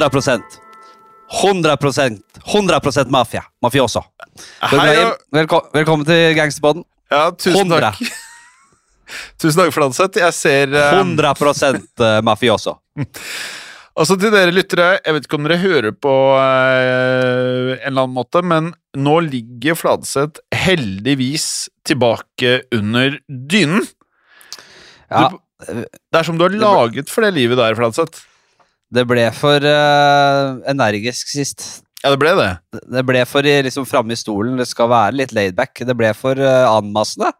100% 100% 100% mafia. Mafioso. Hei, velko velkommen til Gangsterbåten. ja, tusen 100. takk. Tusen takk, Fladseth. Jeg ser eh, 100% mafioso. Altså Til dere lyttere, jeg vet ikke om dere hører på eh, en eller annen måte, men nå ligger Fladseth heldigvis tilbake under dynen. Ja, Det er som du har laget for det livet der, Fladseth. Det ble for uh, energisk sist. Ja, det ble det. Det ble for liksom framme i stolen. Det skal være litt laidback. Det ble for uh, anmassende.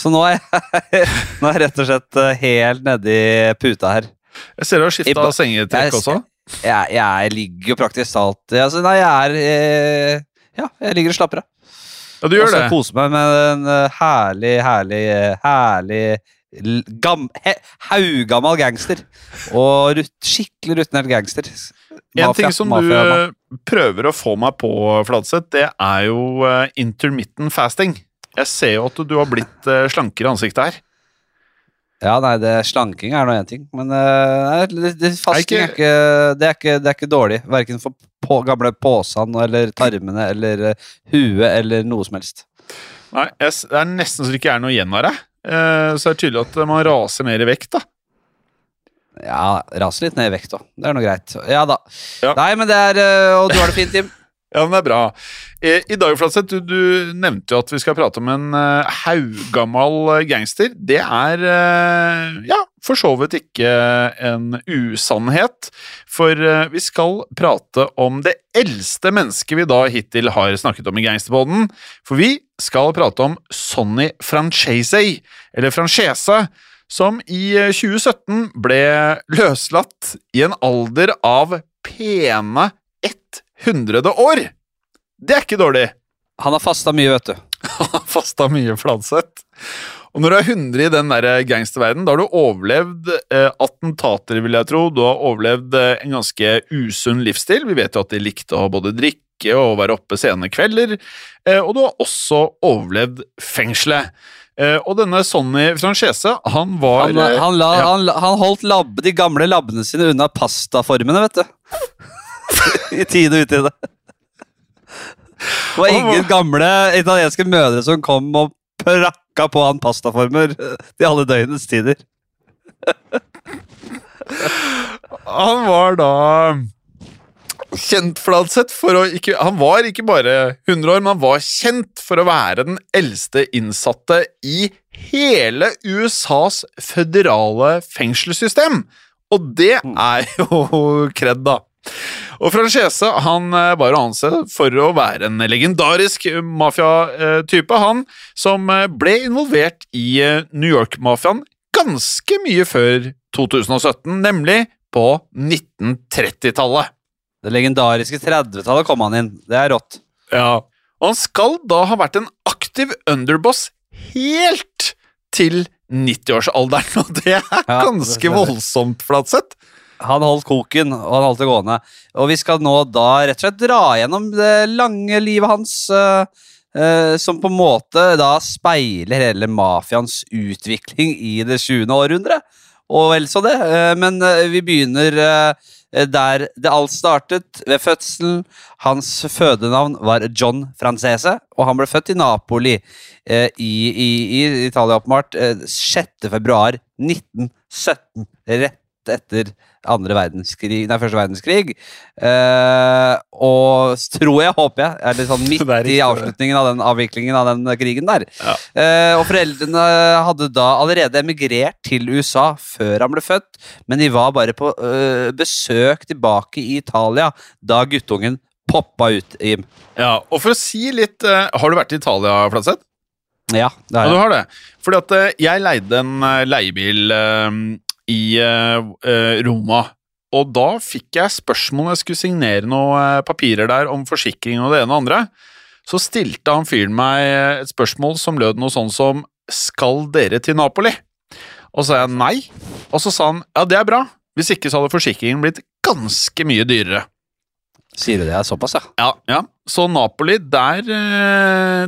Så nå er, jeg, nå er jeg rett og slett eh, helt nedi puta her. Jeg ser du har skifta sengetrekk også. Jeg, jeg ligger jo praktisk talt altså, Nei, jeg er jeg, Ja, jeg ligger og slapper av. Ja, du Og gjør så det. koser meg med en herlig, herlig, herlig gam, he, haugammal gangster. Og rut, skikkelig rutinert gangster. En ting som du mafiamann. eh, prøver å få meg på, Fladseth, det er jo eh, intermittent fasting. Jeg ser jo at du har blitt eh, slankere i ansiktet her. Ja, nei, det, slanking er nå én ting, men eh, nei, det, det, fasting er ikke- det, er ikke, det er ikke dårlig. Verken for på, gamle påsan eller tarmene eller eh, huet eller noe som helst. Nei, jeg, Det er nesten så det ikke er noe igjen av deg. Eh, så det er tydelig at man raser mer i vekt, da. Ja, raser litt ned i vekt òg. Det er nå greit. Ja da. Ja. Nei, men det er eh, Og du har det fint, Tim? Ja, men det er bra. Eh, I dag, Flatseth, du, du nevnte jo at vi skal prate om en uh, haugammal eh, gangster. Det er eh, ja, for så vidt ikke en usannhet. For eh, vi skal prate om det eldste mennesket vi da hittil har snakket om i Gangsterpodden. For vi skal prate om Sonny Francese, eller Francese, som i eh, 2017 ble løslatt i en alder av pene 100 år. Det er ikke dårlig. Han har fasta mye, vet du. Han har fasta mye Fladseth. Og når du er 100 i den der gangsterverden, da har du overlevd eh, attentater, vil jeg tro. Du har overlevd eh, en ganske usunn livsstil. Vi vet jo at de likte å både drikke og være oppe sene kvelder. Eh, og du har også overlevd fengselet. Eh, og denne Sonny Francese, han var Han, eh, han, la, ja. han, han holdt lab, de gamle labbene sine unna pastaformene, vet du. I tide og utide. Det var ingen gamle italienske mødre som kom og prakka på han pastaformer til alle døgnets tider. Han var da kjent Fladseth for å ikke Han var ikke bare 100 år, men han var kjent for å være den eldste innsatte i hele USAs føderale fengselssystem. Og det er jo kred, da. Og Francese han eh, var å anse for å være en legendarisk mafiatype, han, som eh, ble involvert i eh, New York-mafiaen ganske mye før 2017, nemlig på 1930-tallet. Det legendariske 30-tallet kom han inn. Det er rått. Ja. Og han skal da ha vært en aktiv underboss helt til 90-årsalderen, og det er Ja, ganske det stemmer. voldsomt, Flatseth. Han holdt koken, og han holdt det gående. Og vi skal nå da rett og slett dra gjennom det lange livet hans, Uh, uh, som på en måte da speiler hele mafiaens utvikling i det 20. århundret. Og vel så det. Uh, men vi begynner der det alt startet, ved fødselen. Hans fødenavn var John Francese, og han ble født i Napoli eh, i, i, i Italia, åpenbart, eh, 6. februar 1917. Rett etter andre verdenskrig, nei, første verdenskrig. Eh, og tror jeg, håper jeg, er litt sånn midt i avslutningen av den avviklingen av den krigen der. Ja. Eh, og foreldrene hadde da allerede emigrert til USA før han ble født, men de var bare på eh, besøk tilbake i Italia da guttungen poppa ut, Jim. Ja, og for å si litt eh, Har du vært i Italia, Flatseth? Ja, det Ja, du har det. Fordi at eh, jeg leide en eh, leiebil i eh, eh, Roma. Og da fikk jeg spørsmål når jeg skulle signere noen eh, papirer der om forsikring og det ene og andre. Så stilte han fyren meg et spørsmål som lød noe sånn som Skal dere til Napoli? Og så sa jeg nei. Og så sa han ja, det er bra. Hvis ikke så hadde forsikringen blitt ganske mye dyrere. Sier du det er såpass, ja? Ja, ja. Så Napoli, der,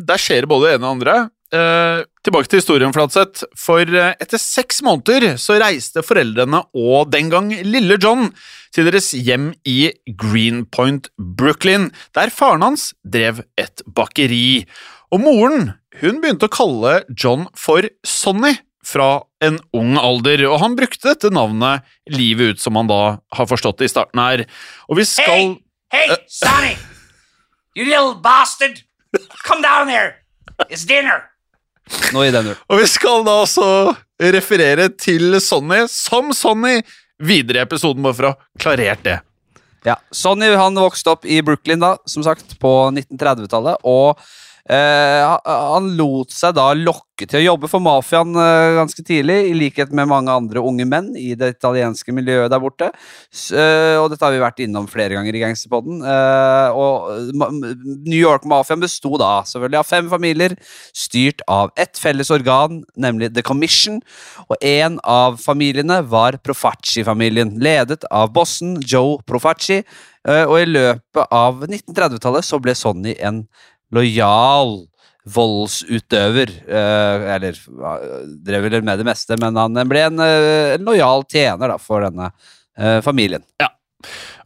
der skjer det både det ene og det andre. Eh, tilbake til historien, Flatseth. For eh, etter seks måneder så reiste foreldrene og den gang lille John til deres hjem i Greenpoint, Brooklyn, der faren hans drev et bakeri. Og moren hun begynte å kalle John for Sonny fra en ung alder, og han brukte dette navnet livet ut, som han da har forstått det i starten her. Og vi skal Hey, hey, Sonny! You little bastard! Come down here! It's dinner! Nå gir den null. Og vi skal da også referere til Sonny som Sonny videre i episoden, bare for å ha klarert det. Ja, Sonny han vokste opp i Brooklyn da, som sagt, på 1930-tallet, og eh, han lot seg da lokke til å jobbe for mafiaen eh, ganske tidlig, i likhet med mange andre unge menn i det italienske miljøet der borte. Eh, og dette har vi vært innom flere ganger i Gangsterpodden. Og New York-mafiaen besto da selvfølgelig av fem familier, styrt av ett felles organ, nemlig The Commission, og en av familiene var Profacci-familien, ledet av bossen Joe Profacci. Og i løpet av 1930-tallet så ble Sonny en lojal voldsutøver. eh, eller eh, drev vel med det meste, men han ble en, eh, en lojal tjener da, for denne familien. familien.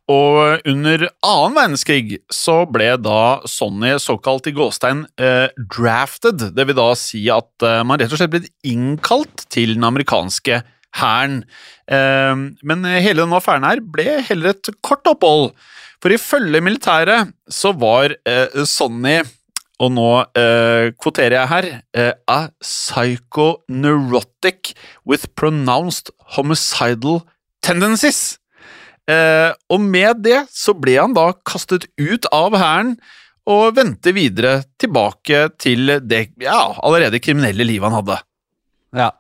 Og under annen verdenskrig så ble da Sonny såkalt i gåstein eh, drafted. Det vil da si at eh, man rett og slett ble innkalt til den amerikanske hæren. Eh, men hele denne affæren her ble heller et kort opphold. For ifølge militæret så var Sonny og nå eh, kvoterer jeg her eh, A psychoneurotic with pronounced homicidal tendencies. Eh, og med det så ble han da kastet ut av hæren og vendte videre tilbake til det ja, allerede kriminelle livet han hadde. Ja.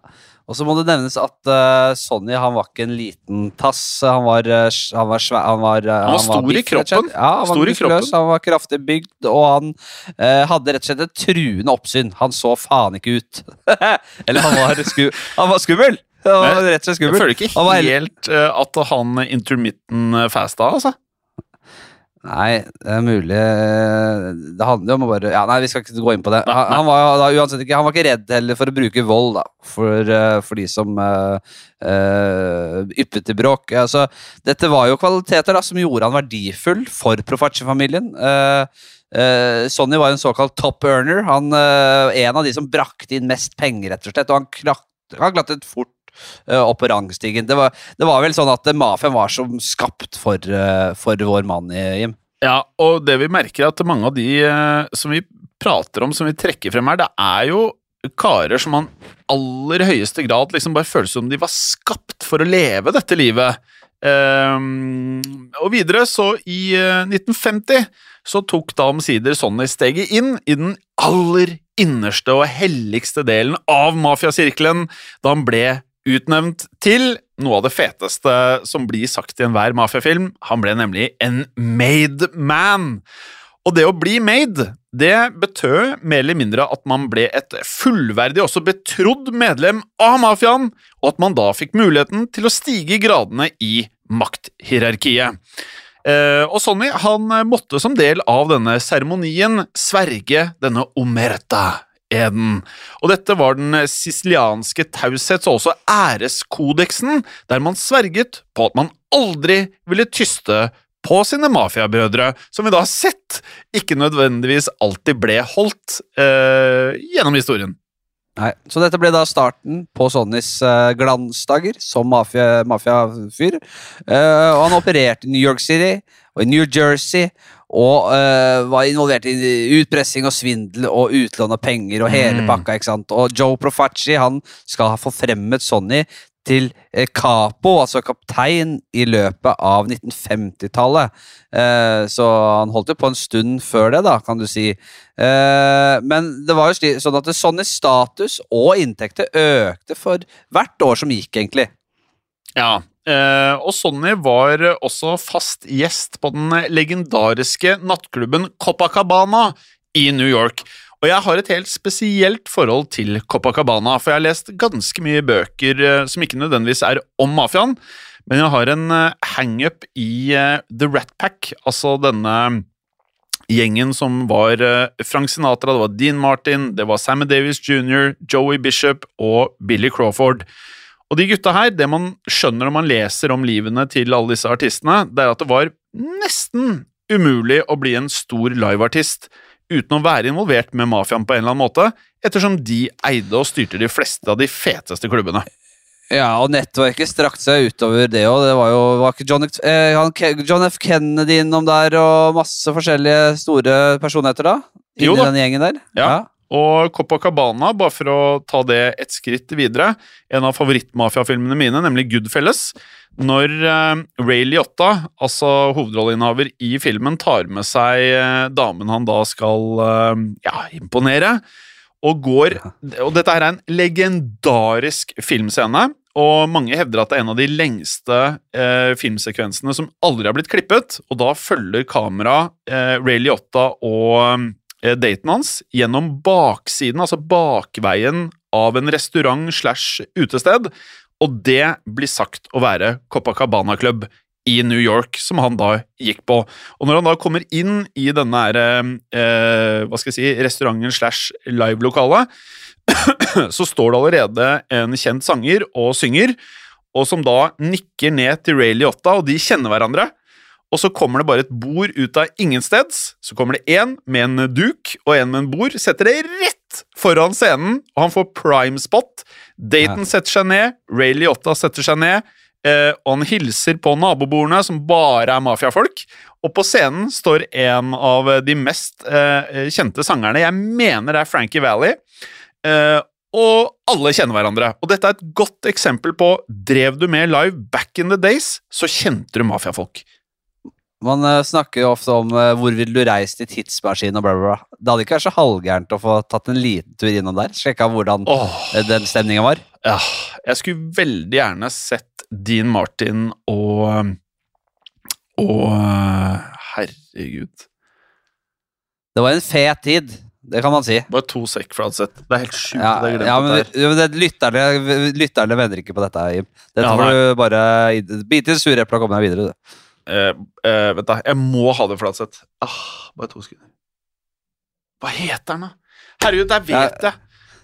Og så må det nevnes at uh, Sonny han var ikke en liten tass. Han var, uh, han var svær Han var, uh, Han var stor i kroppen. Ja, han var Stor i muskuløs, kroppen. Han var kraftig bygd, og han uh, hadde rett og slett et truende oppsyn. Han så faen ikke ut. Eller han var, sku, han var skummel! Han var rett og slett Jeg føler ikke helt at han intermittent fasta, altså. Nei, det er mulig eh, Det handler jo om å bare ja, Nei, vi skal ikke gå inn på det. Han, han var da uansett ikke Han var ikke redd heller for å bruke vold, da, for, eh, for de som uh, yppet til bråk. Altså, dette var jo kvaliteter da som gjorde han verdifull for Profacci-familien. Uh, Sonny var en såkalt top earner. Han, en av de som brakte inn mest penger, rett og slett. Og han, klart, han klatret fort opp på rangstigen. Det var, det var vel sånn at eh, mafiaen var som skapt for, eh, for vår mann, eh, Jim. Ja, og det vi merker er at mange av de eh, som vi prater om, som vi trekker frem her, det er jo karer som man aller høyeste grad liksom bare føles som de var skapt for å leve dette livet. Um, og videre, så i eh, 1950 så tok da omsider Sonny steget inn i den aller innerste og helligste delen av mafiasirkelen da han ble utnevnt til noe av det feteste som blir sagt i enhver mafiafilm. Han ble nemlig en made man. Og det å bli made, det betød mer eller mindre at man ble et fullverdig, også betrodd medlem av mafiaen, og at man da fikk muligheten til å stige i gradene i makthierarkiet. Eh, og Sonny han måtte som del av denne seremonien sverge denne omerta-eden. Og dette var den sicilianske taushets- og også æreskodeksen, der man sverget på at man aldri ville tyste på sine mafiabrødre, som vi da har sett ikke nødvendigvis alltid ble holdt eh, gjennom historien. Nei, Så dette ble da starten på Sonnys eh, glansdager som mafia- mafiafyr. Eh, og han opererte i New York City og i New Jersey og uh, var involvert i utpressing og svindel og utlån av penger og hele Mm. pakka. ikke sant? Og Joe Profacci han skal ha forfremmet Sonny til eh, capo, altså kaptein, i løpet av 1950-tallet. Eh, så han holdt jo på en stund før det, da, kan du si. Eh, men det var jo slik, sånn at Sonnys status og inntekter økte for hvert år som gikk, egentlig. Ja, eh, og Sonny var også fast gjest på den legendariske nattklubben Copacabana i New York. Og jeg har et helt spesielt forhold til Copacabana, for jeg har lest ganske mye bøker eh, som ikke nødvendigvis er om mafiaen, men jeg har en eh, hangup i The Rat Pack, altså denne gjengen som var Frank Sinatra, det var Dean Martin, det var Sammy Davis jr., Joey Bishop og Billy Crawford. Og de gutta her, det man skjønner når man leser om livene til alle disse artistene, det er at det var nesten umulig å bli en stor liveartist uten å være involvert med mafiaen på en eller annen måte, ettersom de eide og styrte de fleste av de feteste klubbene. Ja, og nettverket strakte seg utover det òg. Det var jo var John, eh, John F. Kennedy innom der, og masse forskjellige store personligheter, da? Inni den gjengen der? Ja. Ja. Og Copacabana, bare for å ta det et skritt videre, en av favorittmafiafilmene mine, nemlig Goodfellas. Når eh, Ray Liotta, altså hovedrolleinnehaver i filmen, tar med seg eh, damen han da skal eh, ja, imponere, og går Og dette er en legendarisk filmscene. Og mange hevder at det er en av de lengste eh, filmsekvensene som aldri har blitt klippet. Og da følger kamera eh, Ray Liotta og daten hans gjennom baksiden, altså bakveien av en restaurant slash utested. Og det blir sagt å være Copacabana Club i New York, som han da gikk på. Og når han da kommer inn i denne eh, hva skal jeg si, restauranten slash live-lokalet, så står det allerede en kjent sanger og synger, og som da nikker ned til Ray Liotta, og de kjenner hverandre. Og så kommer det bare et bord ut av ingensteds. Så kommer det én med en duk og en med en bord, setter det rett foran scenen, og han får prime spot. Dayton setter seg ned, Ray Liotta setter seg ned, eh, og han hilser på nabobordene, som bare er mafiafolk. Og på scenen står en av de mest eh, kjente sangerne. Jeg mener det er Frankie Valli. Eh, og alle kjenner hverandre. Og dette er et godt eksempel på Drev du med live back in the days, så kjente du mafiafolk. Man eh, snakker jo ofte om eh, hvor vil du reise til tidsmaskinen og bla, bla, bla. Det hadde ikke vært så halvgærent å få tatt en liten tur innom der. Sjekka hvordan eh, den stemninga var. ja, jeg skulle veldig gjerne sett Dean Martin og Og Herregud. Det var en fet tid, det kan man si. Bare to sekk for sett. Det er helt sjukt Ja, ja, men, ja, men lytterne, lytterne venter ikke på dette, Jim. Dette Ja, får du bare bite i det sure eplet og komme deg videre. Du. Eh, eh, vent, da. Jeg må ha det Flatseth. Ah, bare to sekunder. Hva heter han, da? Herregud, der vet jeg!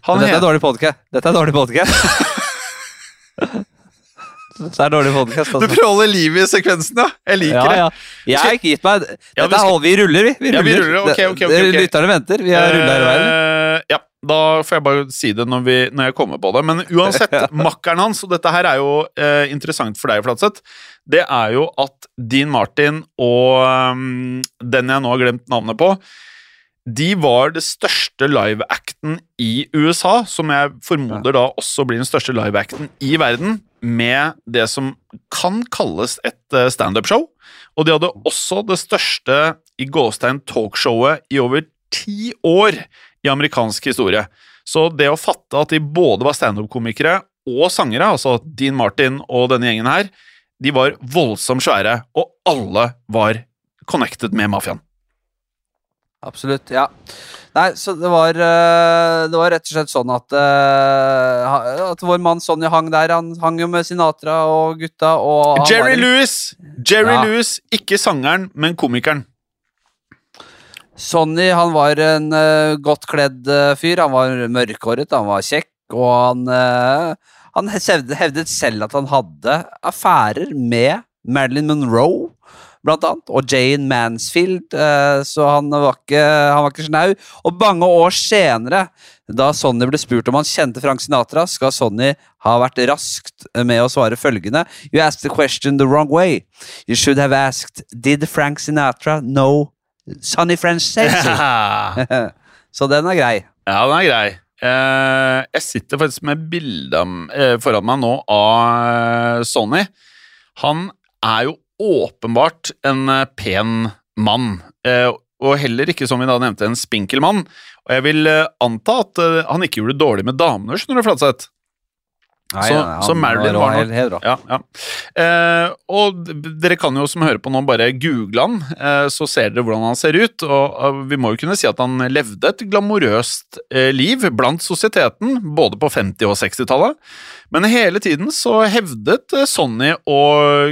Han dette er heter dårlig podcast. Dette er dårlig podkast. Dette er dårlig podcast. Du Altså. prøver å holde liv i sekvensen, ja! Jeg liker Ja, det. Jeg har ikke gitt meg. Ja, Dette vi skal- er, vi ruller, vi. Vi Ja, vi ruller. Okay, ok, ok, ok, Det- ok. Lytterne venter. Vi har rulla hele veien. Eh, ja, da får jeg bare si det når, vi, når jeg kommer på det. Men uansett, makkeren hans, og dette her er jo eh, interessant for deg, Flatseth, det er jo at Dean Martin og um, den jeg nå har glemt navnet på, de var det største live-acten i USA, som jeg formoder da også blir den største live-acten i verden, med det som kan kalles et eh, standup-show. Og de hadde også det største i gåstegn talkshowet i over ti år i amerikansk historie. Så det å fatte at de både var standup-komikere og sangere, altså Dean Martin og denne gjengen her, de var voldsomt svære, og alle var connected med mafiaen. Absolutt, ja. Nei, så det var eh, Det var rett og slett sånn at eh, At vår mann Sonny hang der. Han hang jo med Sinatra og gutta. Og Jerry Lewis! Jerry Ja. Lewis, ikke sangeren, men komikeren. Sonny han var en uh, godt kledd uh, fyr. Han var mørkhåret, han var kjekk, og han uh, Han hevdet, hevdet selv at han hadde affærer med Marilyn Monroe, blant annet, og Jane Mansfield, så han var ikke, han var ikke snau. Og mange år senere, da Sonny ble spurt om han kjente Frank Sinatra, skal Sonny ha vært raskt med å svare følgende You asked the question the wrong way. You should have asked Did Frank Sinatra know Sonny Francesi? ja, Så den er grei. Ja, den er grei. Eh, jeg sitter faktisk med bilde eh, foran meg nå av eh, Sonny. Han er jo åpenbart en pen mann, og heller ikke, som vi da nevnte, en spinkel mann. Og jeg vil anta at han ikke gjorde det dårlig med damene, skjønner du, Flatseth. Nei, så, ja, så Marilyn var nok ja, ja. Eh, og dere kan jo som hører på nå bare google han, eh, så ser dere hvordan han ser ut. Og eh, vi må jo kunne si at han levde et glamorøst eh, liv blant sosieteten, både på 50- og 60-tallet. Men hele tiden så hevdet eh, Sonny å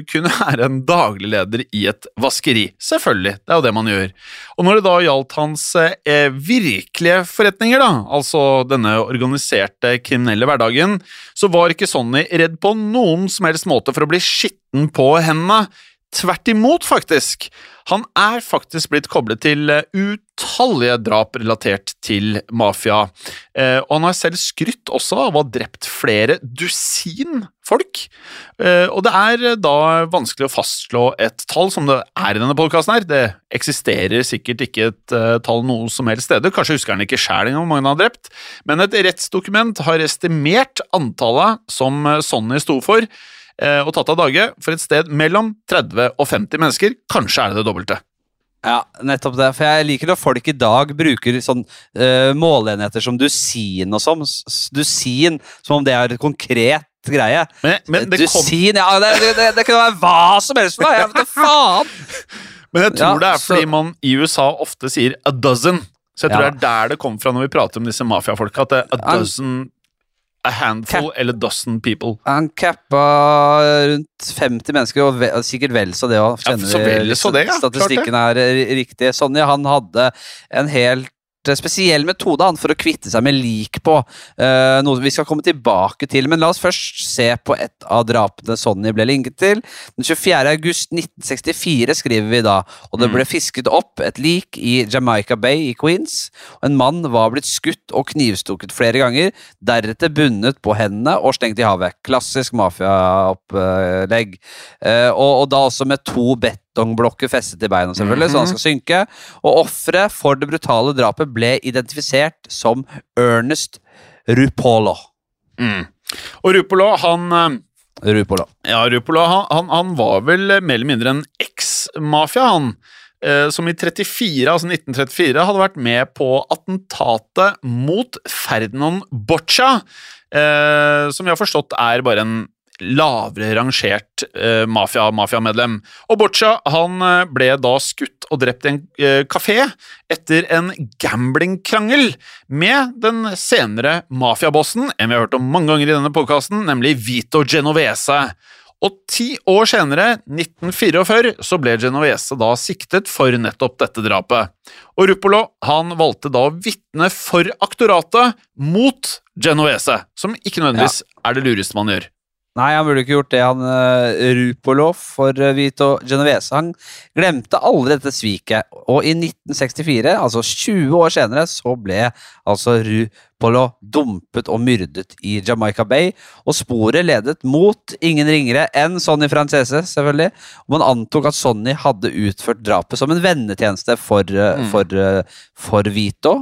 kunne være en daglig leder i et vaskeri. Selvfølgelig, det er jo det man gjør. Og når det da gjaldt hans eh, virkelige forretninger, da, altså denne organiserte kriminelle hverdagen, så var ikke Sonny redd på noen som helst måte for å bli skitten på hendene. Tvert imot, faktisk. Han er faktisk blitt koblet til eh, utallige drap relatert til mafia. Eh, og han har selv skrytt også av å ha drept flere dusin folk. Eh, og det er da vanskelig å fastslå et tall, som det er i denne podkasten her. Det eksisterer sikkert ikke et tall noe som helst sted, Kanskje husker han ikke sjæl hvor mange han har drept. Men et rettsdokument har estimert antallet som Sonny sto for, og tatt av dage for et sted mellom 30 og 50 mennesker. Kanskje er det det dobbelte. Ja, nettopp det. For jeg liker når folk i dag bruker sånn uh, måleenheter som dusin og sånn. Dusin, som om det er et konkret greie. Men, men, det kom, dusin, ja, det, det, det, kunne være hva som helst for meg! Jeg vet faen! men jeg tror Ja, det er fordi så- man i USA ofte sier a dozen. Så jeg tror Ja. det er der det kommer fra når vi prater om disse mafiafolka. At a dozen A handful eller dozen people. Han cappa rundt 50 mennesker, og ve og sikkert vel så det òg. Ja, så vel så det, ja. Statistikken er eh, riktig. Sonny han hadde en helt spesiell metode han, for å kvitte seg med lik på. Uh, noe vi skal komme tilbake til. Men la oss først se på et av drapene Sonny ble linket til. Den 24. august 1964 skriver vi da, og det Mm. ble fisket opp et lik i Jamaica Bay i Queens. En mann var blitt skutt og knivstukket flere ganger, deretter bundet på hendene og slengt i havet. Klassisk mafiaopplegg. Uh, og, og da også med to betongblokker festet i beina, selvfølgelig, så han skal synke. Og offeret for det brutale drapet ble identifisert som Ernest Rupolo. Mm. Og Rupolo, han eh, Rupolo. Ja, Rupolo, han, han, han var vel mer eller mindre en eks-mafia, han. eh, Som i 34, altså 1934 hadde vært med på attentatet mot Ferdinand Boccia. Eh, som vi har forstått er bare en lavere rangert eh, mafia- mafiamedlem. Og Boccia han eh, ble da skutt og drept i en eh, kafé etter en gamblingkrangel med den senere mafiabossen, en vi har hørt om mange ganger i denne podkasten, nemlig Vito Genovese. Og ti år senere, 1944, så ble Genovese da siktet for nettopp dette drapet. Og Rupolo han valgte da å vitne for aktoratet mot Genovese, som ikke nødvendigvis er det lureste man gjør. Nei, han burde ikke gjort det, han uh, Rupolo for uh, Vito Genovese. Han glemte aldri dette sviket, og i 1964, altså 20 år senere, så ble altså Rupolo dumpet og myrdet i Jamaica Bay, og sporet ledet mot ingen ringere enn Sonny Francese, selvfølgelig. Og man antok at Sonny hadde utført drapet som en vennetjeneste for, uh, Mm. for, for Vito,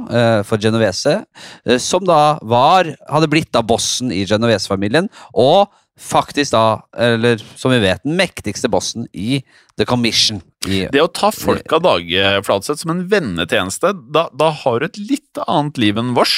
for Genovese, som da var, hadde blitt da bossen i Genovese-familien, og faktisk da, eller som vi vet, den mektigste bossen i The Commission. I, Det å ta folk av dage, Fladseth, som en vennetjeneste, da, da har du et litt annet liv enn vårs.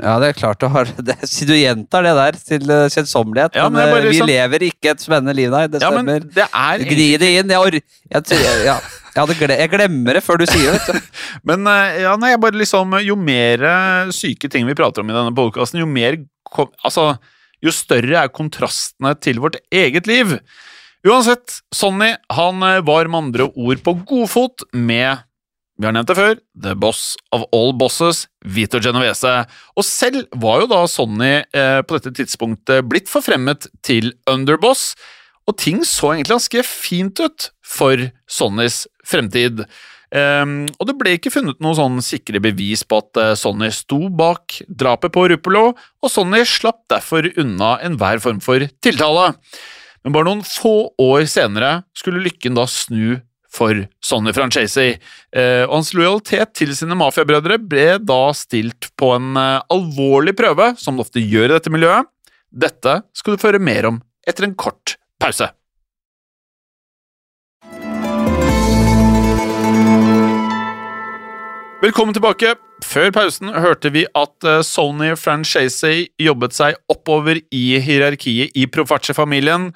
ja, det er klart du har det, Du gjentar det der til uh, kjedsommelighet, Ja, men men, det uh, bare vi lever ikke et spennende liv, nei. Det Ja, stemmer. det er Gni det inn. Jeg, jeg, ja, jeg, gle jeg glemmer det før du sier det. Men eh, ja, nei, bare liksom Jo mer eh, syke ting vi prater om i denne podkasten, jo mer kom, Altså, jo større er kontrastene til vårt eget liv. Uansett, Sonny han eh, var med andre ord på godfot med vi har nevnt det før, The Boss of All Bosses, Vito Genovese. Og selv var jo da Sonny eh, på dette tidspunktet blitt forfremmet til Underboss, og ting så egentlig ganske fint ut for Sonnys fremtid. Ehm, og det ble ikke funnet noen sånn sikre bevis på at eh, Sonny sto bak drapet på Ruppelo, og Sonny slapp derfor unna enhver form for tiltale. Men bare noen få år senere skulle lykken da snu for Sonny Franchesi, eh, og hans lojalitet til sine mafiabrødre ble da stilt på en eh, alvorlig prøve, som det ofte gjør i dette miljøet. Dette skal du få høre mer om etter en kort pause. Velkommen tilbake. Før pausen hørte vi at eh, Sony Franchise jobbet seg oppover i hierarkiet i Proface-familien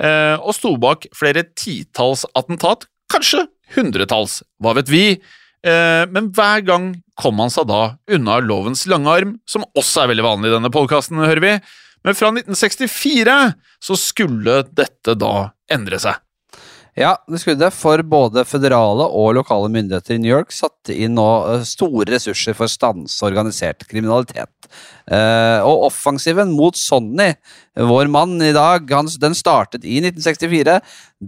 eh, og sto bak flere titalls attentat, kanskje hundretalls, hva vet vi. Eh, men hver gang kom han seg da unna lovens lange arm, som også er veldig vanlig i denne podkasten, hører vi. Men fra 1964 så skulle dette da endre seg. Ja, det skulle det, for både føderale og lokale myndigheter i New York satte inn nå eh, store ressurser for å stanse organisert kriminalitet. Eh, og offensiven mot Sonny, vår mann i dag, den startet i 1964,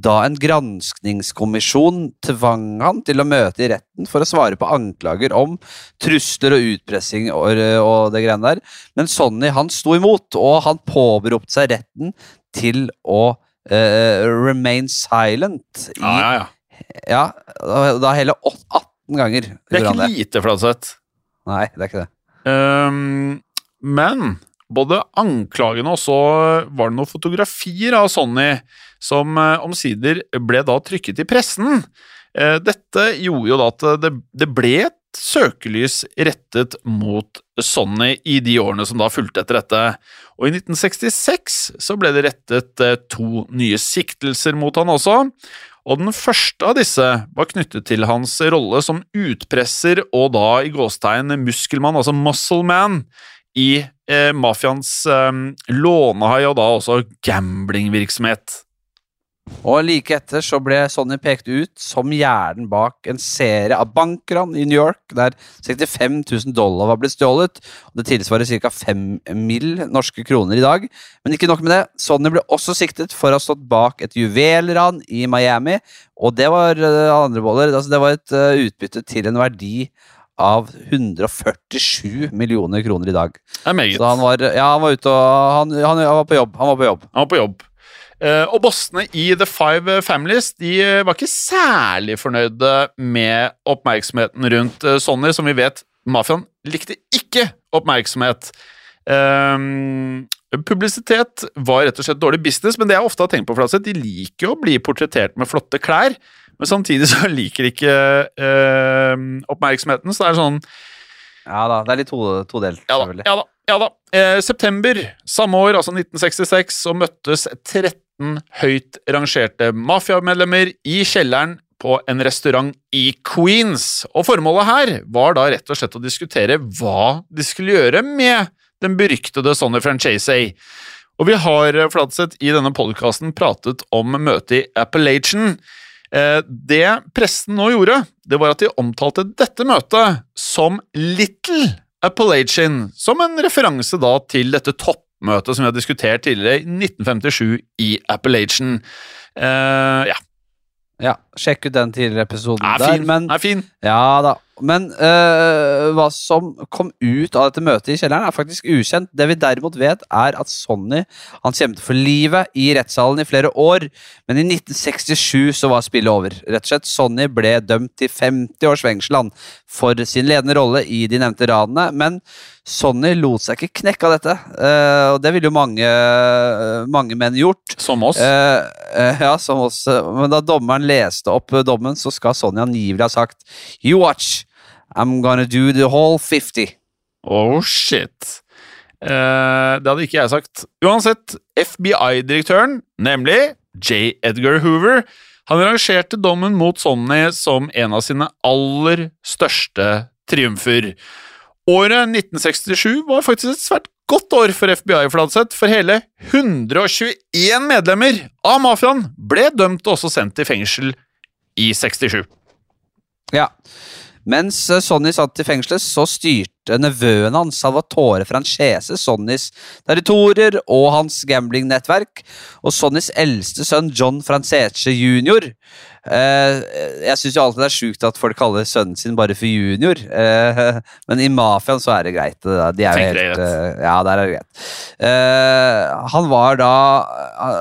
da en granskningskommisjon tvang han til å møte i retten for å svare på anklager om trusler og utpressing og, det greiene der. Men Sonny han sto imot, og han påberopte seg retten til å eh, remain silent i Ja, ja, ja. ja, da- hele 18 ganger. Det er ikke lite, Fladseth. Nei, det er ikke det. Um, men både anklagene og så var det noen fotografier av Sonny som eh, omsider ble da trykket i pressen. Eh, dette gjorde jo da at det, det ble et søkelys rettet mot Sonny i de årene som da fulgte etter dette. Og i 1966 så ble det rettet eh, to nye siktelser mot han også. Og den første av disse var knyttet til hans rolle som utpresser og da i gåstegn muskelmann, altså muscle man, i eh, mafiaens eh, lånehai og da også gamblingvirksomhet. Og like etter så ble Sonny pekt ut som hjernen bak en serie av bankran i New York, der 65 000 dollar var blitt stjålet. og Det tilsvarer ca. 5 mill. norske kroner i dag. Men ikke nok med det. Sonny ble også siktet for å ha stått bak et juvelran i Miami. Og det var eh, andre boller. Altså, det var et eh, utbytte til en verdi av 147 millioner kroner i dag. Det er meget. Så han var, ja, han var ute og han, han, han var på jobb. Han var på jobb. Han var på jobb. Eh, og bossene i The Five Families de eh, var ikke særlig fornøyde med oppmerksomheten rundt eh, Sonny. Som vi vet, mafiaen likte ikke oppmerksomhet. Um, publisitet var rett og slett dårlig business, men det jeg ofte har tenkt på, Flatseth, de liker jo å bli portrettert med flotte klær, men samtidig så liker de ikke ehm, oppmerksomheten, så det er sånn Ja da, det er litt to- todelt. ja da, ja da. Ja da. Eh, september samme år, altså 1966, så møttes 13 høyt rangerte mafiamedlemmer i kjelleren på en restaurant i Queens. Og formålet her var da rett og slett å diskutere hva de skulle gjøre med den beryktede Sonny Franchise. Og vi har, eh, Fladseth, i denne podkasten pratet om møtet i Appalachian. Eh, Det pressen nå gjorde, det var at de omtalte dette møtet som Little Appalachian, som en referanse da til dette toppmøtet som vi har diskutert tidligere, i 1957 i Appalachian. Uh, ja, Ja, sjekk ut den tidligere episoden er der. fin. Men, er fin. ja da. Men øh, hva som kom ut av dette møtet i kjelleren, er faktisk ukjent. Det vi derimot vet, er at Sonny han kjempet for livet i rettssalen i flere år. Men i 1967 så var spillet over. Rett og slett, Sonny ble dømt til 50 års fengsel for sin ledende rolle i de nevnte ranene. Men Sonny lot seg ikke knekke av dette, Uh, og det ville jo mange, mange menn gjort. Som oss. Uh, uh, ja, som oss. Men da dommeren leste opp eh, dommen, så skal Sonja angivelig ha sagt You watch, I'm gonna do the whole 50. Oh, shit. Eh, det hadde ikke jeg sagt. Uansett, FBI-direktøren, nemlig J. Edgar Hoover, han rangerte dommen mot Sonny som en av sine aller største triumfer. Året 1967 var faktisk et svært godt år for FBI, Fladseth, for hele 121 medlemmer av mafiaen ble dømt og også sendt i fengsel i 67. Ja. Mens eh, Sonny satt i fengselet, så styrte nevøen hans, Salvatore Franchese, Sonnys territorier og hans gamblingnettverk. Og Sonnys eldste sønn, John Francese jr. Eh, jeg syns alltid det er sjukt at folk kaller sønnen sin bare for junior, eh, men i mafiaen så er det greit. det. De er det er helt, eh, ja, der er det greit. Eh, han var da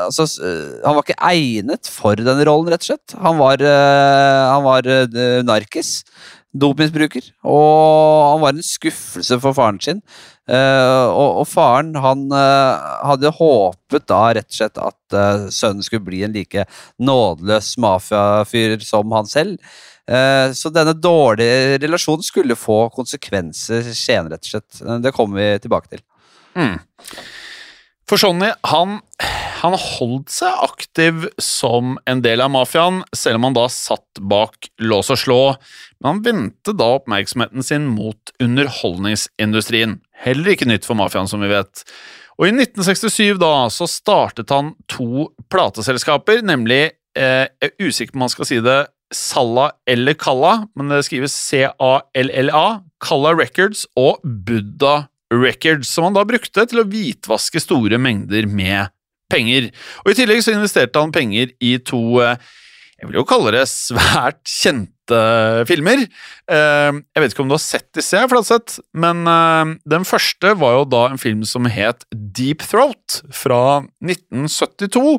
altså, Han var ikke egnet for den rollen, rett og slett. Han var, han var narkis. Dopmisbruker. Og han var en skuffelse for faren sin. Eh, og, og faren han eh, hadde håpet da rett og slett at eh, sønnen skulle bli en like nådeløs mafiafyr som han selv. Så denne dårlige relasjonen skulle få konsekvenser senere, rett og slett. Det kommer vi tilbake til. For Sonny, han, han holdt seg aktiv som en del av mafiaen, selv om han da satt bak lås og slå. Men han vendte da oppmerksomheten sin mot underholdningsindustrien. Heller ikke nytt for mafiaen, som vi vet. Og i 1967 da, så startet han to plateselskaper, nemlig eh, Jeg er usikker på om man skal si det Salla eller Kalla, men det skrives C-A-L-L-A, Kalla Records og Buddha Records, som han da brukte til å hvitvaske store mengder med penger. Og I tillegg så investerte han penger i to eh, jeg vil jo kalle det svært kjente filmer. Eh, Jeg vet ikke om du har sett disse, Flatseth, men eh, den første var jo da en film som het Deep Throat fra 1972.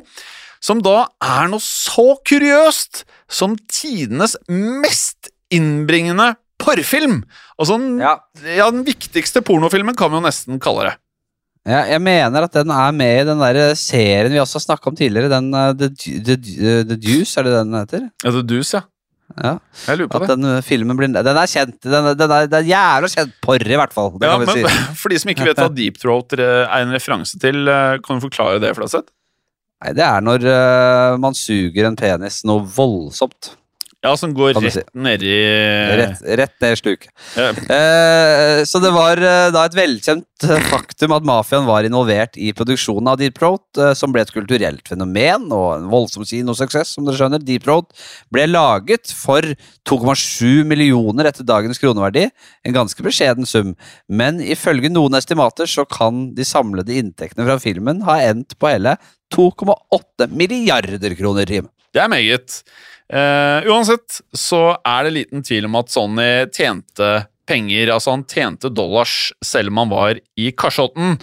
Som da er noe så kuriøst som tidenes mest innbringende porrfilm! Altså den, Ja. ja, den viktigste pornofilmen kan vi jo nesten kalle det. Ja, jeg mener at den er med i den der serien vi også har snakka om tidligere. Den uh, The, The, The Deuce, er det den heter? Ja, The Deuce, ja. Ja. Jeg lurer på At det. den uh, filmen blir Den er kjent. Den, den er, den er jævla kjent porr, i hvert fall. Det Ja, kan vi men si. For de som ikke vet hva Deep Throat er en referanse til, eh, kan du forklare det, Flatseth? Nei, det er når uh, man suger en penis noe voldsomt. Ja, som går rett si. nedi Rett, rett ned i sluket. Ja. Eh, så det var eh, da et velkjent eh, faktum at mafiaen var involvert i produksjonen av Deep Road, eh, som ble et kulturelt fenomen og en voldsom kinosuksess, som dere skjønner. Deep Road ble laget for 2,7 millioner etter dagens kroneverdi, en ganske beskjeden sum, men ifølge noen estimater så kan de samlede inntektene fra filmen ha endt på hele 2,8 milliarder kroner. Team. Det er meget. Uh, uansett så er det liten tvil om at Sonny tjente penger, altså han tjente dollars selv om han var i kasjotten.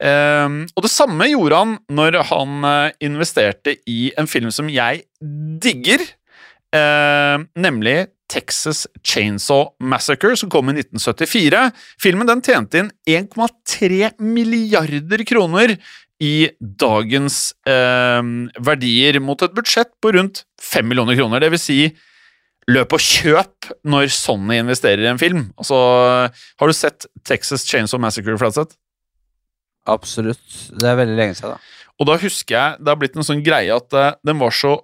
Eh, og det samme gjorde han når han eh, investerte i en film som jeg digger, uh, nemlig Texas Chainsaw Massacre, som kom i 1974. Filmen den tjente inn 1,3 milliarder kroner i dagens eh, verdier mot et budsjett på rundt 5 millioner kroner. Det vil si løp og kjøp når Sonny investerer i en film. Altså, har du sett Texas Chainsaw Massacre, Flatseth? Absolutt. Det er veldig lenge siden, da. Og da husker jeg det har blitt en sånn greie at eh, den var så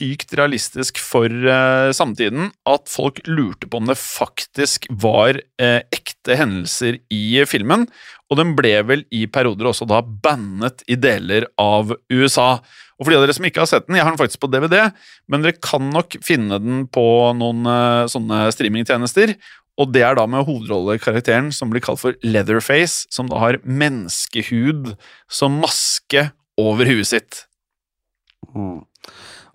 sykt realistisk for eh, samtiden at folk lurte på om det faktisk var eh, ekte hendelser i filmen. Og den ble vel i perioder også da bannet i deler av USA. Og for de av dere som ikke har sett den, jeg har den faktisk på DVD, men dere kan nok finne den på noen eh, sånne streamingtjenester. Og det er da med hovedrollekarakteren som blir kalt for Leatherface, som da har menneskehud som maske over huet sitt. Mm.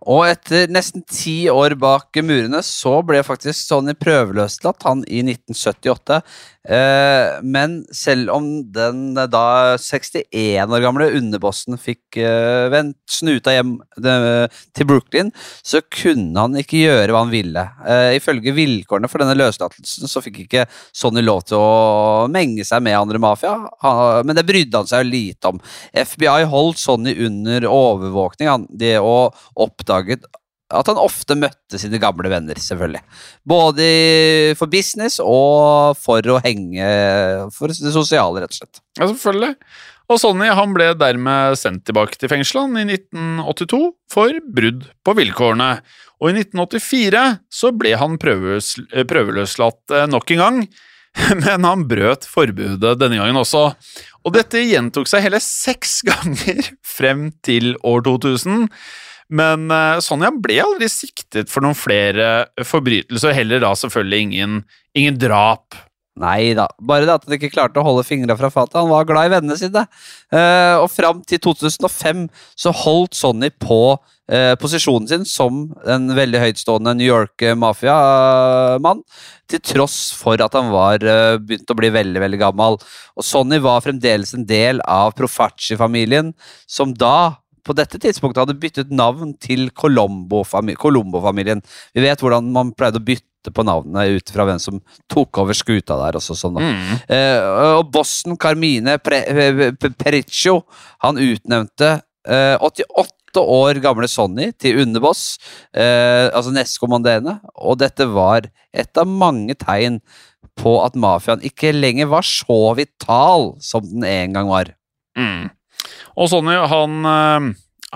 Og etter nesten ti år bak murene så ble faktisk Sonny prøveløslatt, han i 1978. Eh, men selv om den eh, da 61 år gamle underbossen fikk eh, vendt snuta hjem de, til Brooklyn, så kunne han ikke gjøre hva han ville. Eh, ifølge vilkårene for denne løslatelsen så fikk ikke Sonny lov til å menge seg med andre mafia, han, men det brydde han seg jo lite om. FBI holdt Sonny under overvåkning, han, det og oppdaget at han ofte møtte sine gamle venner, selvfølgelig. Både for business og for å henge For det sosiale, rett og slett. Ja, selvfølgelig. Og Sonny han ble dermed sendt tilbake til fengselet i 1982 for brudd på vilkårene. Og i 1984 så ble han prøves, prøveløslatt eh, nok en gang, men han brøt forbudet denne gangen også. Og dette gjentok seg hele seks ganger frem til år 2000. Men eh, Sonja ble aldri siktet for noen flere forbrytelser, heller da selvfølgelig ingen, ingen drap. Nei da, bare det at han ikke klarte å holde fingra fra fatet. Han var glad i vennene sine. Eh, og fram til 2005 så holdt Sonny på eh, posisjonen sin som en veldig høytstående New York-mafiamann, til tross for at han var begynt å bli veldig, veldig gammel. Og Sonny var fremdeles en del av Profaci-familien, som da på dette tidspunktet hadde byttet navn til Colombo-fami- Colombo-familien. Vi vet hvordan man pleide å bytte på navnene ut fra hvem som tok over skuta der. Også, sånn. Mm. Eh, og bossen Carmine Pre Periccio han utnevnte eh, 88 år gamle Sonny til underboss, eh, altså nestkommanderende, og dette var et av mange tegn på at mafiaen ikke lenger var så vital som den en gang var. Mm. Og Sonny, han, eh,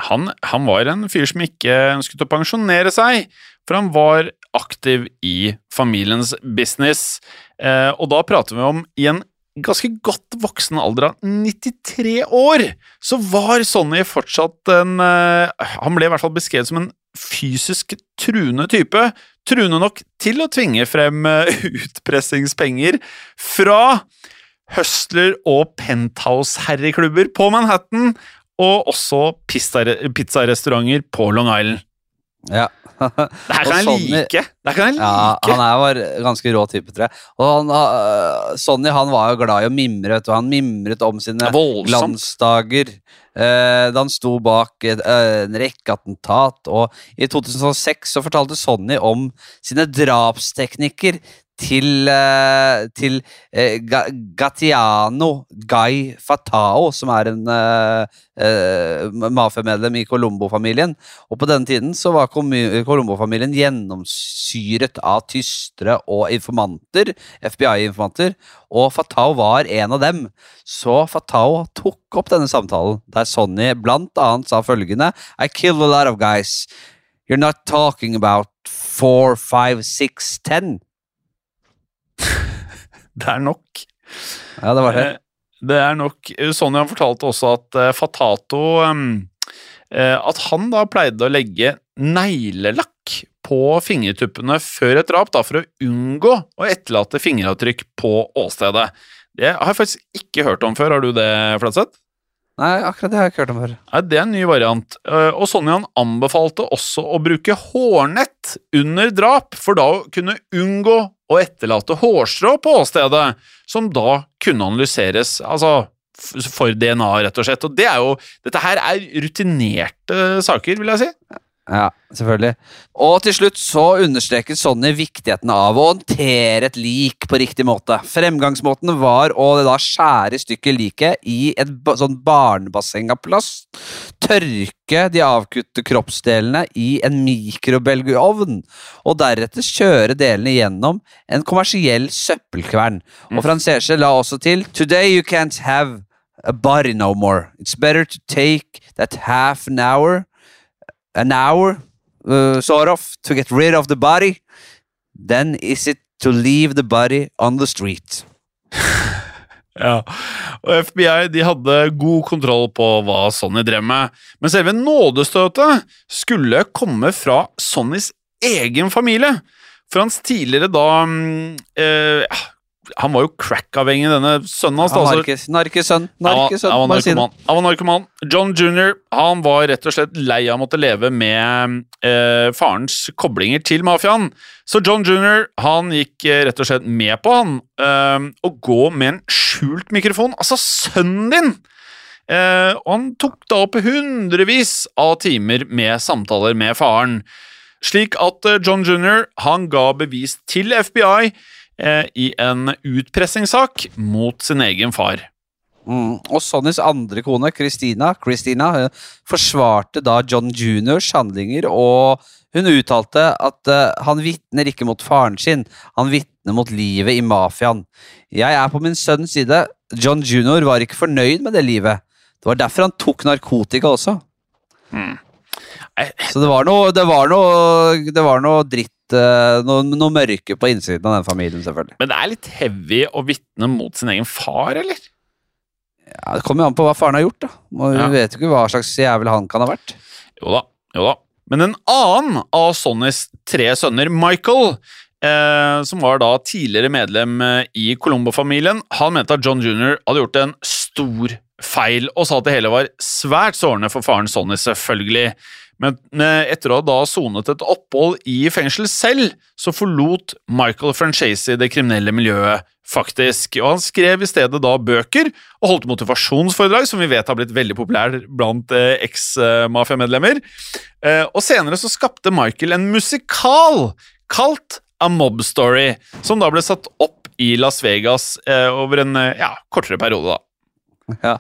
han, han var en fyr som ikke ønsket å pensjonere seg, for han var aktiv i familiens business. Eh, og da prater vi om i en ganske godt voksen alder av 93 år, så var Sonny fortsatt en eh, Han ble i hvert fall beskrevet som en fysisk truende type. Truende nok til å tvinge frem utpressingspenger fra hustler- og penthouse-herreklubber på Manhattan, og også pizza- pizzarestauranter på Long Island. Ja. Det her kan jeg like! Det her kan jeg like. Ja, han er, var ganske rå type, tror jeg. Og han, uh, Sonny han var jo glad i å mimre, og. Han mimret om sine glansdager Uh, da han sto bak et, eh, en rekke attentat. Og i 2006 så fortalte Sonny om sine drapsteknikker til, eh, til eh, Gatiano Guy Fatao, som er en uh, mafiamedlem i Colombo-familien. Og på denne tiden så var Colombo-familien gjennomsyret av tystere og informanter, FBI-informanter, og Fatao var en av dem. Så Fatao tok opp denne samtalen, der Sonny blant annet sa følgende I killed a lot of guys. You're not talking about four, five, six, ten. Det er nok. Ja, det var det. Eh, Det er nok Sonja fortalte også at eh, Fatato eh, At han da pleide å legge neglelakk på fingertuppene før et drap, da, for å unngå å etterlate fingeravtrykk på åstedet. Det har jeg faktisk ikke hørt om før. Har du det, Flatseth? Nei, akkurat det har jeg ikke hørt om før. Nei, Det er en ny variant. Og Sonja han anbefalte også å bruke hårnett under drap, for da å kunne unngå å etterlate hårstrå på åstedet, som da kunne analyseres altså for DNA, rett og slett. Og det er jo Dette her er rutinerte saker, vil jeg si. Ja, selvfølgelig. Og til slutt så understreket Sonny viktigheten av å håndtere et lik på riktig måte. Fremgangsmåten var å da skjære i stykker liket i et sånn barnebasseng av plast, tørke de avkutte kroppsdelene i en mikrobølgeovn, og deretter kjøre delene gjennom en kommersiell søppelkvern. Og Francesche la også til Today you can't have a body no more. It's better to take that half an hour an hour, uh, sort of, to get rid of the body, then is it to leave the body on the street. Ja, og FBI de hadde god kontroll på hva Sonny drev med, men selve nådestøtet skulle komme fra Sonnys egen familie. For hans tidligere da mm, eh, Han var jo crack-avhengig, denne sønnen hans. da, Han så- var ikke narkesønn. Han var- Narkesønn, han var narkoman. Han var narkoman. John jr. han var rett og slett lei av å måtte leve med eh, farens koblinger til mafiaen. Så John jr. han gikk eh, rett og slett med på han eh, å gå med en skjult mikrofon. Altså, sønnen din! Eh, og han tok da opp hundrevis av timer med samtaler med faren. Slik at eh, John jr. han ga bevis til FBI i en utpressingssak mot sin egen far. Mm. Og Sonnys andre kone, Christina, Christina eh, forsvarte da John Juniors handlinger, og hun uttalte at uh, han vitner ikke mot faren sin, han vitner mot livet i mafiaen. Jeg er på min sønns side. John Junior var ikke fornøyd med det livet. Det var derfor han tok narkotika også. Mm. Så det var noe, det var noe, det var noe dritt, eh, noe, noe mørke på innsiden av den familien, selvfølgelig. Men det er litt heavy å vitne mot sin egen far, eller? Ja, det kommer jo an på hva faren har gjort, da. Man Ja. vet jo ikke hva slags jævel han kan ha vært. Jo da, jo da. Men en annen av Sonnys tre sønner, Michael, eh, som var da tidligere medlem eh, i Colombo-familien, han mente at John jr. hadde gjort en stor feil, og sa at det hele var svært sårende for faren Sonny, selvfølgelig. Men eh, etter å ha da sonet et opphold i fengsel selv, så forlot Michael Franchese det kriminelle miljøet faktisk. Og han skrev i stedet da bøker og holdt motivasjonsforedrag, som vi vet har blitt veldig populær blant eh, eks-mafiamedlemmer. Eh, og senere så skapte Michael en musikal kalt A Mob Story, som da ble satt opp i Las Vegas over en ja, kortere periode, da. Ja.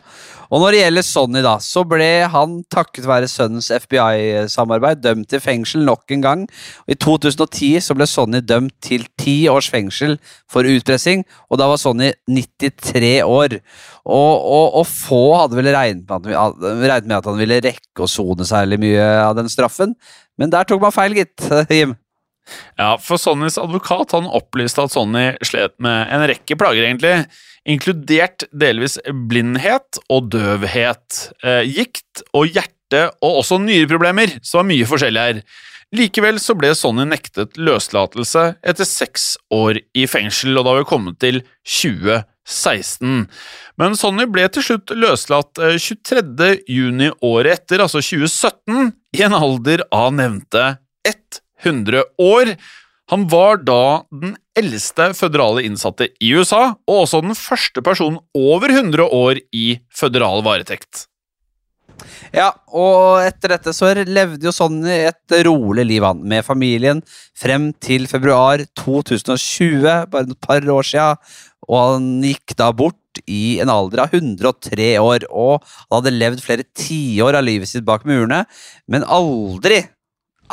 Og når det gjelder Sonny, da, så ble han takket være sønnens FBI-samarbeid dømt til fengsel nok en gang. I 2010 så ble Sonny dømt til ti års fengsel for utpressing, og da var Sonny 93 år. Og, og, og få hadde vel regnet med at han ville rekke å sone særlig mye av den straffen, men der tok man feil, gitt, Jim. Ja, for Sonnys advokat han opplyste at Sonny slet med en rekke plager, egentlig, inkludert delvis blindhet og døvhet, eh, gikt og hjerte og også nyreproblemer, så det var mye forskjellig her. Likevel så ble Sonny nektet løslatelse etter seks år i fengsel, og da har vi kommet til 2016. Men Sonny ble til slutt løslatt eh, 23. juni året etter, altså 2017, i en alder av nevnte 100 år. Han var da den eldste føderale innsatte i USA, og også den første personen over 100 år i føderal varetekt. Ja, og etter dette så levde jo Sonny et rolig liv han, med familien frem til februar 2020, bare et par år siden, og han gikk da bort i en alder av 103 år, og han hadde levd flere tiår av livet sitt bak murene, men aldri,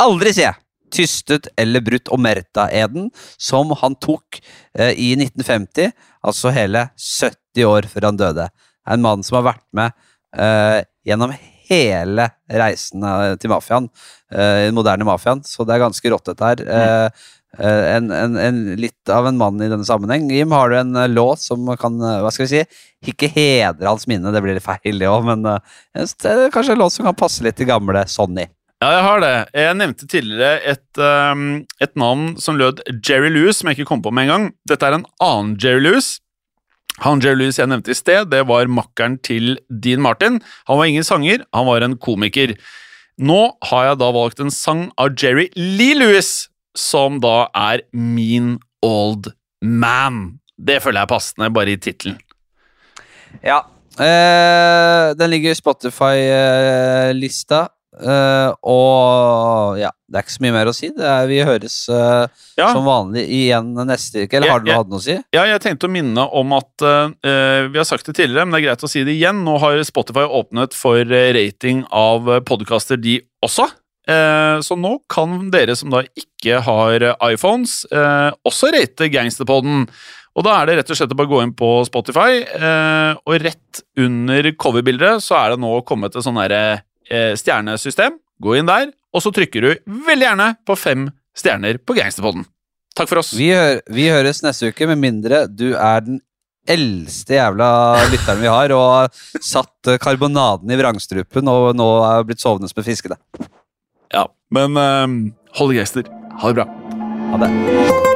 aldri, sier jeg, tystet eller brutt Omerta-eden, som han tok eh, i 1950, altså hele 70 år før han døde. En mann som har vært med eh, gjennom hele reisen eh, til mafiaen, eh, den moderne mafiaen, så det er ganske rått dette her. Eh, eh, en, en, en, litt av en mann i denne sammenheng. Jim, har du en låt som kan hva skal vi si, ikke hedre hans minne? Det blir litt feil, det òg, men en kanskje en låt som kan passe litt til gamle Sonny. Ja, jeg har det. Jeg nevnte tidligere et, um, et navn som lød Jerry Lewis, som jeg ikke kom på med en gang. Dette er en annen Jerry Lewis. Han Jerry Lewis jeg nevnte i sted, det var makkeren til Dean Martin. Han var ingen sanger, han var en komiker. Nå har jeg da valgt en sang av Jerry Lee Lewis, som da er Mean Old Man. Det føler jeg er passende, bare i tittelen. Ja. Eh, den ligger i Spotify-lista. Eh, og ja, det er ikke så mye mer å si. Er, vi høres uh, Ja. som vanlig igjen neste uke. Eller har du hatt noe å si? Ja, jeg tenkte å minne om at uh, Vi har sagt det tidligere, men det er greit å si det igjen. Nå har Spotify åpnet for rating av podkaster, podcaster, de også. Så nå kan dere som da ikke har iPhones, også rate Gangsterpodden. Og da er det rett og slett å bare gå inn på Spotify, og rett under coverbildet så er det nå kommet et sånn derre stjernesystem. Gå inn der, og så trykker du veldig gjerne på fem stjerner på Gangsterpodden. Takk for oss. Vi, hø vi høres neste uke, med mindre du er den eldste jævla lytteren vi har, og har satt eh, karbonaden i vrangstrupen og nå er blitt sovende med fiskene. Ja, men uh, hold geister. Ha det bra. Ha det.